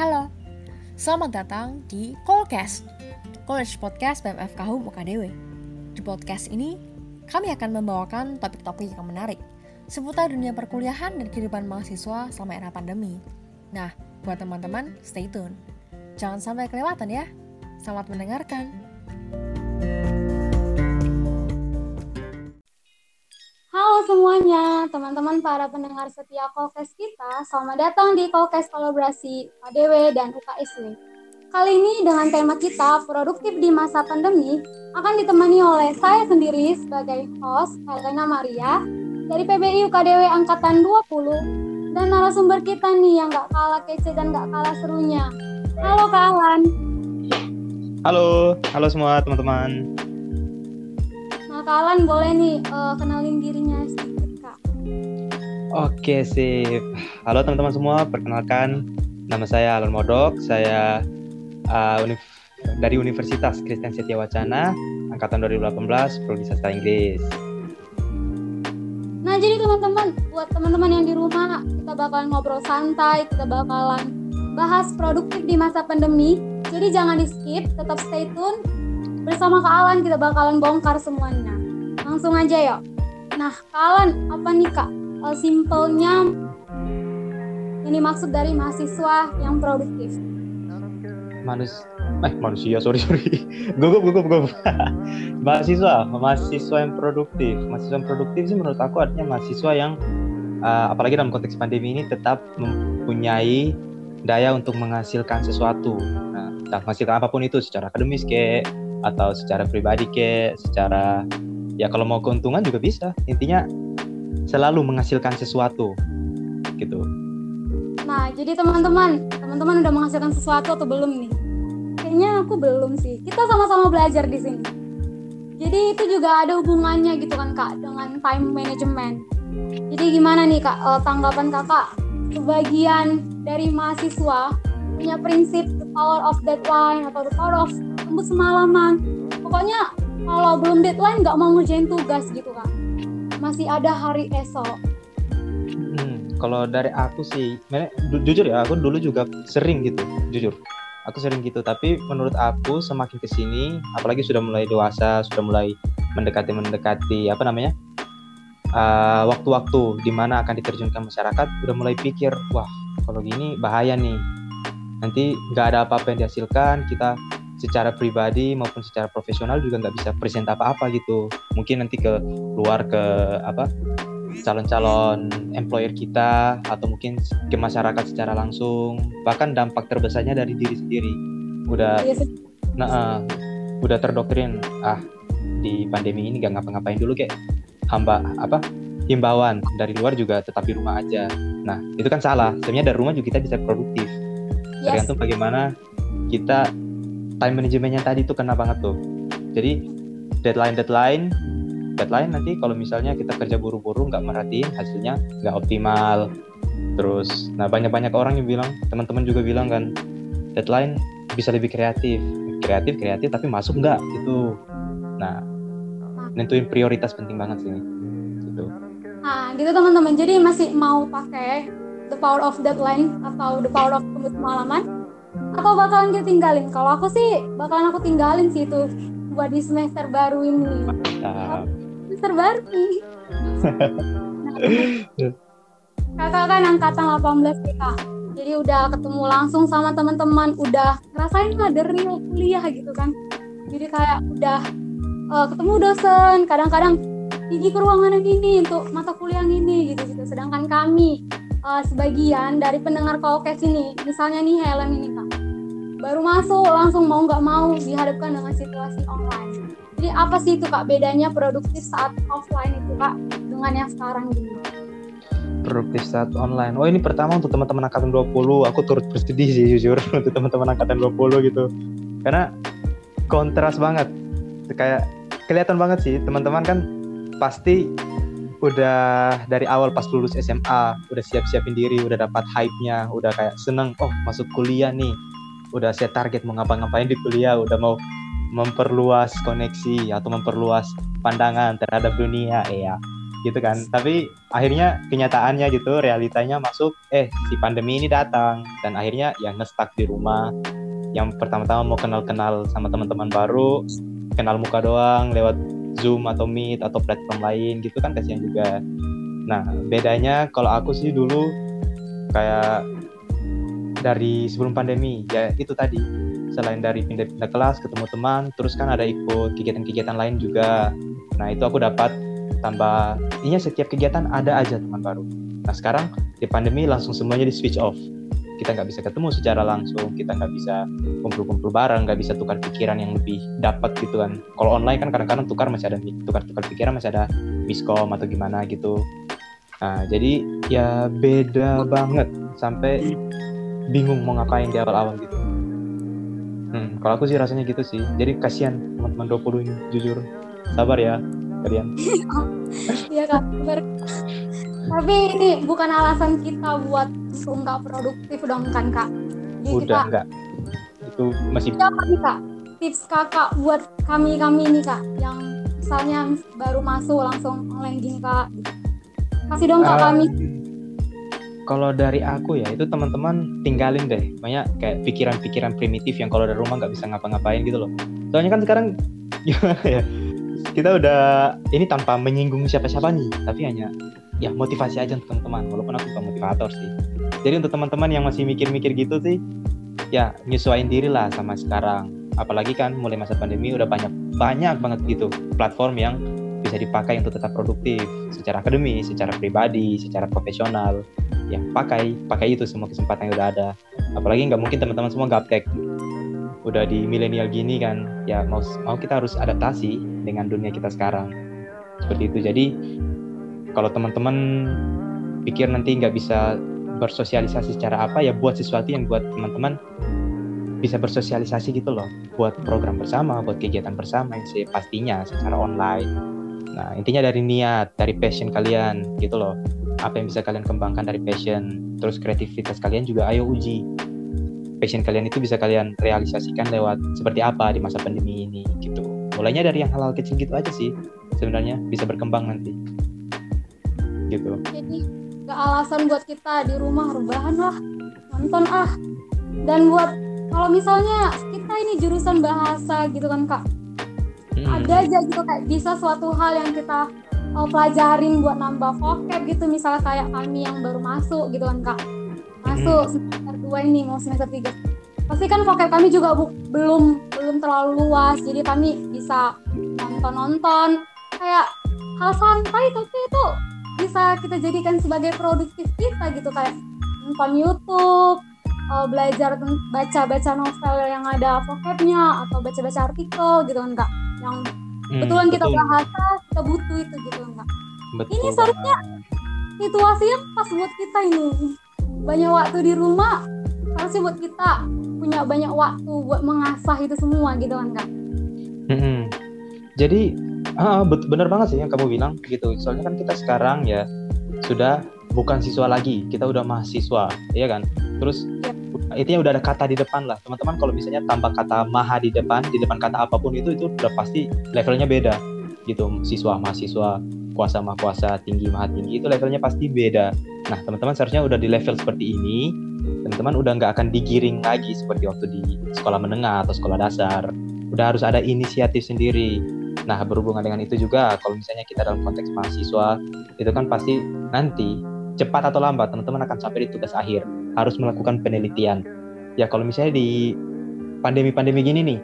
Halo, selamat datang di Callcast, College Podcast BMF Kahum UKDW. Di podcast ini, kami akan membawakan topik-topik yang menarik seputar dunia perkuliahan dan kehidupan mahasiswa selama era pandemi. Nah, buat teman-teman, stay tune. Jangan sampai kelewatan ya. Selamat mendengarkan. Semuanya, teman-teman para pendengar setia Kolkes kita, selamat datang di Kolkes Kolaborasi ADW dan UKSW. Kali ini dengan tema kita, produktif di masa pandemi, akan ditemani oleh saya sendiri sebagai host, Helena Maria, dari PBI UKDW Angkatan 20, dan narasumber kita nih yang gak kalah kece dan gak kalah serunya. Halo Kak Alan. Halo, halo semua teman-teman. Kak Alan boleh nih uh, kenalin dirinya sedikit Kak. Oke sip. Halo teman-teman semua, perkenalkan nama saya Alan Modok. Saya uh, univ dari Universitas Kristen Setia Wacana, angkatan 2018, prodi sastra Inggris. Nah jadi teman-teman, buat teman-teman yang di rumah, kita bakalan ngobrol santai, kita bakalan bahas produktif di masa pandemi. Jadi jangan di skip, tetap stay tune. Bersama Kak Alan kita bakalan bongkar semuanya. Langsung aja yuk. Nah Kak Alan, apa nih Kak? Uh, simpelnya ini maksud dari mahasiswa yang produktif. Manus eh manusia sorry sorry gugup gugup gugup mahasiswa mahasiswa yang produktif mahasiswa yang produktif sih menurut aku artinya mahasiswa yang uh, apalagi dalam konteks pandemi ini tetap mempunyai daya untuk menghasilkan sesuatu nah menghasilkan apa pun itu secara akademis ke atau secara pribadi ke secara ya kalau mau keuntungan juga bisa intinya selalu menghasilkan sesuatu gitu Nah, jadi teman-teman, teman-teman udah menghasilkan sesuatu atau belum nih? Kayaknya aku belum sih. Kita sama-sama belajar di sini. Jadi itu juga ada hubungannya gitu kan kak dengan time management. Jadi gimana nih kak uh, tanggapan kakak? Sebagian dari mahasiswa punya prinsip the power of deadline atau the power of tembus semalaman. Pokoknya kalau belum deadline nggak mau ngerjain tugas gitu kak. Masih ada hari esok kalau dari aku sih jujur ya aku dulu juga sering gitu jujur aku sering gitu tapi menurut aku semakin ke sini apalagi sudah mulai dewasa sudah mulai mendekati mendekati apa namanya uh, waktu-waktu di mana akan diterjunkan masyarakat udah mulai pikir wah kalau gini bahaya nih nanti nggak ada apa-apa yang dihasilkan kita secara pribadi maupun secara profesional juga nggak bisa present apa-apa gitu. Mungkin nanti ke luar ke apa calon-calon employer kita atau mungkin ke masyarakat secara langsung. Bahkan dampak terbesarnya dari diri sendiri. Udah yes. Iya nah uh, udah terdoktrin. Ah di pandemi ini gak ngapa-ngapain dulu kayak hamba apa himbauan dari luar juga tetap di rumah aja. Nah itu kan salah. Sebenarnya dari rumah juga kita bisa produktif. Yes. tergantung bagaimana kita time manajemennya tadi itu kena banget tuh. Jadi deadline deadline deadline nanti kalau misalnya kita kerja buru-buru nggak merhatiin hasilnya nggak optimal. Terus nah banyak-banyak orang yang bilang teman-teman juga bilang kan deadline bisa lebih kreatif. Kreatif kreatif tapi masuk nggak? Itu nah nentuin prioritas penting banget sih gitu. Nah gitu teman-teman. Jadi masih mau pakai the power of deadline atau the power of tembus malaman atau bakalan kita tinggalin kalau aku sih bakalan aku tinggalin sih itu buat di semester baru ini Mantap semester baru nih. kakak kan angkatan 18 nih kak. Jadi udah ketemu langsung sama teman-teman, udah ngerasain lah dari kuliah gitu kan. Jadi kayak udah uh, ketemu dosen, kadang-kadang pergi ke ruangan yang ini untuk mata kuliah yang ini gitu gitu. Sedangkan kami uh, sebagian dari pendengar Kaukes ini, misalnya nih Helen ini kak, baru masuk langsung mau nggak mau dihadapkan dengan situasi online jadi apa sih itu kak bedanya produktif saat offline itu kak dengan yang sekarang gini? Produktif saat online. Oh ini pertama untuk teman-teman angkatan 20, aku turut bersedih sih jujur untuk teman-teman angkatan 20 gitu. Karena kontras banget. Kayak kelihatan banget sih teman-teman kan pasti udah dari awal pas lulus SMA udah siap-siapin diri, udah dapat hype-nya, udah kayak seneng, oh masuk kuliah nih, udah set target mau ngapa-ngapain di kuliah, udah mau memperluas koneksi atau memperluas pandangan terhadap dunia ya gitu kan. Tapi akhirnya kenyataannya gitu realitanya masuk eh si pandemi ini datang. Dan akhirnya ya ngestak di rumah. Yang pertama-tama mau kenal-kenal sama teman-teman baru kenal muka doang lewat Zoom atau Meet atau platform lain gitu kan kasihan juga. Nah bedanya kalau aku sih dulu kayak dari sebelum pandemi ya itu tadi. Selain dari pindah-pindah kelas ketemu teman terus kan ada ikut kegiatan-kegiatan lain juga. Nah itu aku dapat tambah ini setiap kegiatan ada aja teman baru. Nah sekarang di pandemi langsung semuanya di switch off. Kita nggak bisa ketemu secara langsung kita nggak bisa kumpul-kumpul bareng nggak bisa tukar pikiran yang lebih dapat gitu kan. Kalau online kan kadang-kadang tukar masih ada tukar-tukar pikiran masih ada miskom atau gimana gitu. Nah jadi ya beda banget sampai bingung mau ngapain di awal-awal gitu. Hmm, kalau aku sih rasanya gitu sih. Jadi kasihan teman-teman 20 ini jujur. Sabar ya kalian. Iya kak. Tapi ini bukan alasan kita buat nggak produktif dong kan kak? Jadi udah kita, enggak itu masih apa nih kak. Tips kakak buat kami kami ini kak yang misalnya baru masuk langsung online gini kak. Kasih dong kak uh, kami kalau dari aku ya itu teman-teman tinggalin deh. Banyak kayak pikiran-pikiran primitif yang kalau dari rumah nggak bisa ngapa-ngapain gitu loh. Soalnya kan sekarang ya? Kita udah ini tanpa menyinggung siapa-siapa nih tapi hanya ya motivasi aja untuk teman-teman walaupun aku bukan motivator sih. Jadi untuk teman-teman yang masih mikir-mikir gitu sih ya nyesuaiin diri lah sama sekarang. Apalagi kan mulai masa pandemi udah banyak banyak banget gitu platform yang bisa dipakai untuk tetap produktif secara akademis, secara pribadi, secara profesional. Ya pakai, pakai itu semua kesempatan yang udah ada. Apalagi nggak mungkin teman-teman semua gaptek. Udah di milenial gini kan ya mau mau kita harus adaptasi dengan dunia kita sekarang. Seperti itu. Jadi kalau teman-teman pikir nanti nggak bisa bersosialisasi secara apa ya buat sesuatu yang buat teman-teman bisa bersosialisasi gitu loh. Buat program bersama buat kegiatan bersama yang pastinya secara online nah intinya dari niat dari passion kalian gitu loh. Apa yang bisa kalian kembangkan dari passion terus kreativitas kalian juga ayo uji. Passion kalian itu bisa kalian realisasikan lewat seperti apa di masa pandemi ini gitu. Mulainya dari yang hal-hal kecil gitu aja sih sebenarnya bisa berkembang nanti. Gitu. Jadi gak alasan buat kita di rumah rebahan lah nonton ah. Dan buat kalau misalnya kita ini jurusan bahasa gitu kan kak hmm. ada aja gitu kayak bisa suatu hal yang kita uh, pelajarin buat nambah vocab gitu. Misalnya kayak kami yang baru masuk gitu kan kak. Masuk hmm. semester dua ini mau semester tiga. Pasti kan vokal kami juga bu belum belum terlalu luas. Jadi kami bisa nonton nonton kayak hal santai tapi itu bisa kita jadikan sebagai produktif kita gitu. Kayak nonton YouTube uh, belajar baca baca novel yang ada vocabnya atau baca baca artikel gitu kan kak yang hmm, betulan kita bahasa kita butuh itu gitu kak betul ini seharusnya situasinya pas buat kita ini. Banyak waktu di rumah harusnya buat kita punya banyak waktu buat mengasah itu semua gitu kan kak? Hmm. Jadi ah, benar banget sih yang kamu bilang gitu. Soalnya kan kita sekarang ya sudah bukan siswa lagi kita udah mahasiswa ya kan? Terus. Intinya udah ada kata di depan lah teman-teman kalau misalnya tambah kata maha di depan di depan kata apa pun itu itu udah pasti levelnya beda gitu siswa mahasiswa kuasa maha kuasa tinggi maha tinggi itu levelnya pasti beda Nah, teman-teman seharusnya udah di level seperti ini, teman-teman udah nggak akan digiring lagi seperti waktu di sekolah menengah atau sekolah dasar. Udah harus ada inisiatif sendiri. Nah, berhubungan dengan itu juga, kalau misalnya kita dalam konteks mahasiswa, itu kan pasti nanti cepat atau lambat teman-teman akan sampai di tugas akhir, harus melakukan penelitian. Ya kalau misalnya di pandemi-pandemi gini nih,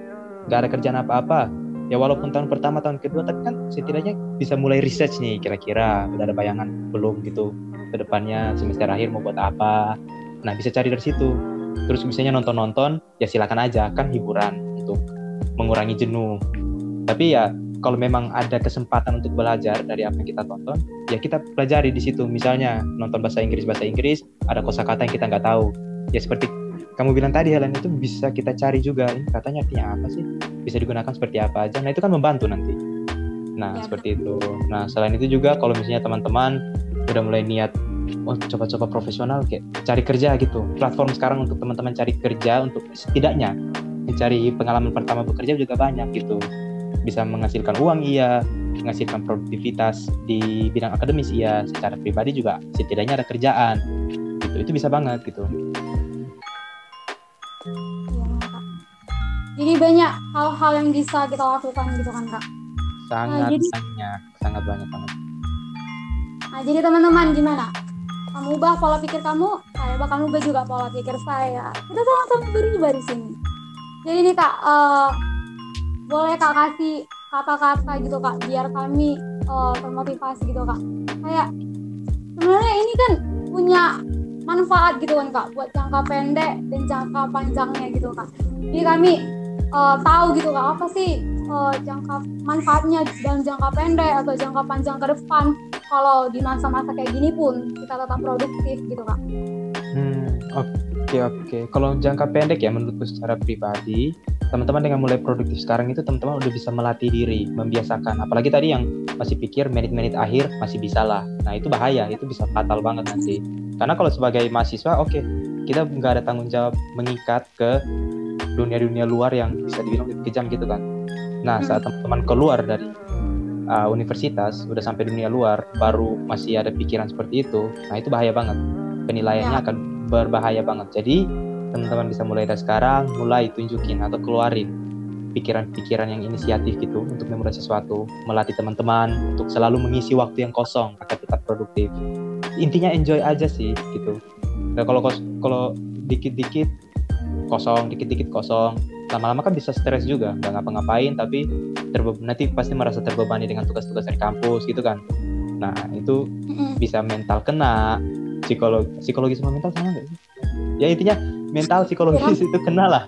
nggak ada kerjaan apa-apa, ya walaupun tahun pertama, tahun kedua, tapi kan setidaknya bisa mulai research nih, kira-kira udah ada bayangan belum gitu ke depannya semester akhir mau buat apa. Nah bisa cari dari situ. Terus misalnya nonton-nonton ya silakan aja kan hiburan untuk mengurangi jenuh. Tapi ya kalau memang ada kesempatan untuk belajar dari apa yang kita tonton ya kita pelajari di situ. Misalnya nonton bahasa Inggris bahasa Inggris ada kosakata yang kita nggak tahu. Ya seperti kamu bilang tadi Helen itu bisa kita cari juga. Ini katanya artinya apa sih? Bisa digunakan seperti apa aja. Nah itu kan membantu nanti. Nah ya. seperti itu. Nah selain itu juga kalau misalnya teman-teman udah mulai niat oh coba-coba profesional kayak cari kerja gitu. Platform sekarang untuk teman-teman cari kerja untuk setidaknya mencari pengalaman pertama bekerja juga banyak gitu bisa menghasilkan uang iya menghasilkan produktivitas di bidang akademis iya secara pribadi juga setidaknya ada kerjaan gitu itu bisa banget gitu Iya. Jadi banyak hal-hal yang bisa kita lakukan gitu kan kak. sangat jadi- banyak sangat banyak banget Nah jadi teman-teman gimana? Kamu ubah pola pikir kamu, saya bakal ubah juga pola pikir saya. Kita sama-sama berubah di sini. Jadi nih kak, eh, boleh kak kasih kata-kata gitu kak, biar kami eh, termotivasi gitu kak. Kayak sebenarnya ini kan punya manfaat gitu kan kak, buat jangka pendek dan jangka panjangnya gitu kak. Jadi kami eh, tahu gitu kak, apa sih eh, jangka manfaatnya dalam jangka pendek atau jangka panjang ke depan kalau di masa-masa kayak gini pun kita tetap produktif gitu kak. Hmm, oke oke. Kalau jangka pendek ya menurutku secara pribadi, teman-teman dengan mulai produktif sekarang itu teman-teman udah bisa melatih diri, membiasakan. Apalagi tadi yang masih pikir menit-menit akhir masih bisa lah. Nah itu bahaya, itu bisa fatal banget nanti. Karena kalau sebagai mahasiswa, oke, kita nggak ada tanggung jawab mengikat ke dunia-dunia luar yang bisa dibilang lebih kejam gitu kan. Nah saat teman-teman keluar dari uh, universitas, udah sampai dunia luar, baru masih ada pikiran seperti itu, nah itu bahaya banget penilaiannya Ya. akan berbahaya banget. Jadi teman-teman bisa mulai dari sekarang, mulai tunjukin atau keluarin pikiran-pikiran yang inisiatif gitu untuk memulai sesuatu, melatih teman-teman untuk selalu mengisi waktu yang kosong agar tetap produktif. Intinya enjoy aja sih gitu. Nah, kalau kalau dikit-dikit kosong, dikit-dikit kosong, lama-lama kan bisa stres juga, nggak ngapa-ngapain tapi terbe- nanti pasti merasa terbebani dengan tugas-tugas dari kampus gitu kan. Nah itu bisa mental kena psikologi psikologi sama mental sama nggak sih? Ya intinya mental psikologis itu kena lah.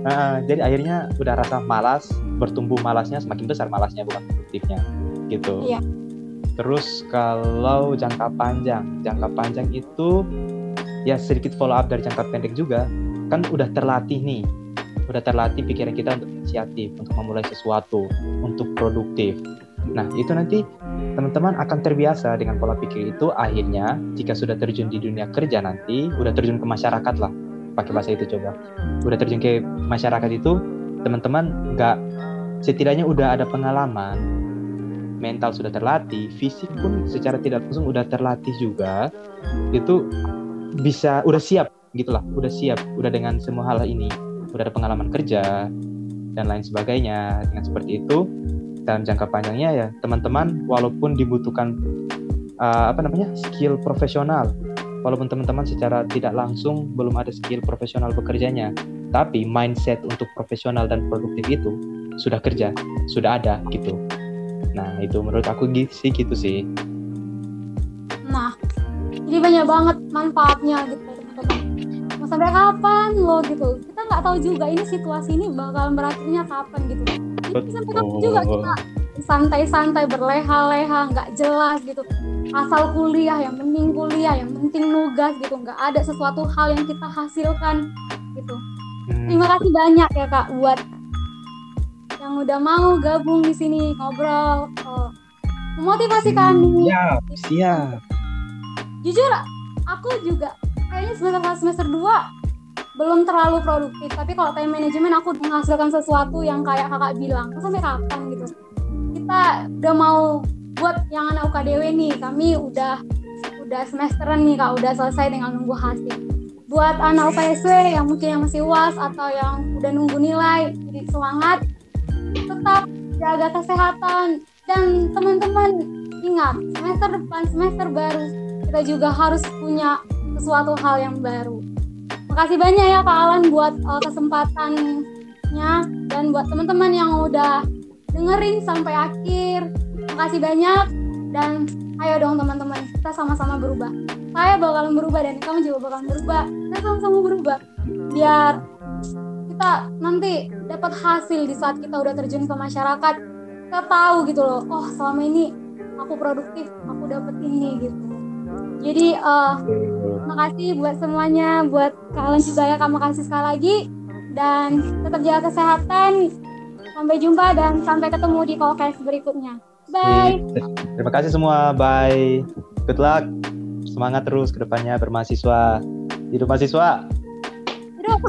Nah, jadi akhirnya udah rasa malas bertumbuh malasnya semakin besar malasnya bukan produktifnya gitu. Iya. terus kalau jangka panjang jangka panjang itu ya sedikit follow up dari jangka pendek juga. Kan udah terlatih nih udah terlatih pikiran kita untuk inisiatif untuk memulai sesuatu untuk produktif nah itu nanti teman-teman akan terbiasa dengan pola pikir itu. Akhirnya jika sudah terjun di dunia kerja nanti udah terjun ke masyarakat lah. Pakai bahasa itu coba. Udah terjun ke masyarakat itu teman-teman nggak setidaknya udah ada pengalaman mental sudah terlatih fisik pun secara tidak langsung udah terlatih juga itu bisa udah siap gitulah udah siap udah dengan semua hal ini. Udah ada pengalaman kerja dan lain sebagainya. Dengan seperti itu dalam jangka panjangnya ya teman-teman walaupun dibutuhkan uh, apa namanya skill profesional walaupun teman-teman secara tidak langsung belum ada skill profesional bekerjanya tapi mindset untuk profesional dan produktif itu sudah kerja sudah ada gitu nah itu menurut aku gitu sih gitu sih Nah, jadi banyak banget manfaatnya gitu teman-teman. Mau sampai kapan lo gitu? Nggak tahu juga ini situasi ini bakal berakhirnya kapan gitu. Jadi sampai kapan juga kita santai-santai berleha-leha nggak jelas gitu. Asal kuliah yang penting kuliah yang penting nugas gitu. Nggak ada sesuatu hal yang kita hasilkan gitu. Hmm, terima kasih banyak ya kak buat yang udah mau gabung di sini ngobrol eh, memotivasi kami. siap siap. Jujur aku juga kayaknya semester semester 2 belum terlalu produktif tapi kalau time management aku menghasilkan sesuatu yang kayak kakak bilang "Terus sampai kapan? gitu. Kita udah mau buat yang anak UKDW nih kami udah udah semesteran nih kak. Udah selesai dengan nunggu hasil. Buat anak UKSW yang mungkin yang masih uas atau yang udah nunggu nilai jadi semangat tetap jaga kesehatan. Dan teman-teman ingat semester depan semester baru kita juga harus punya sesuatu hal yang baru. Makasih banyak ya Kak Alan buat uh, kesempatannya dan buat teman-teman yang udah dengerin sampai akhir. Makasih banyak dan ayo dong teman-teman kita sama-sama berubah. Saya bakalan berubah dan kamu juga bakalan berubah. Kita sama-sama berubah biar kita nanti dapat hasil di saat kita udah terjun ke masyarakat. Kita tahu gitu loh, oh selama ini aku produktif, aku dapet ini gitu. Jadi eh terima kasih buat semuanya, buat kalian juga ya, kamu kasih sekali lagi dan tetap jaga kesehatan. Sampai jumpa dan sampai ketemu di podcast berikutnya. Bye. terima kasih semua bye good luck semangat terus ke depannya bermahasiswa hidup mahasiswa Hidup.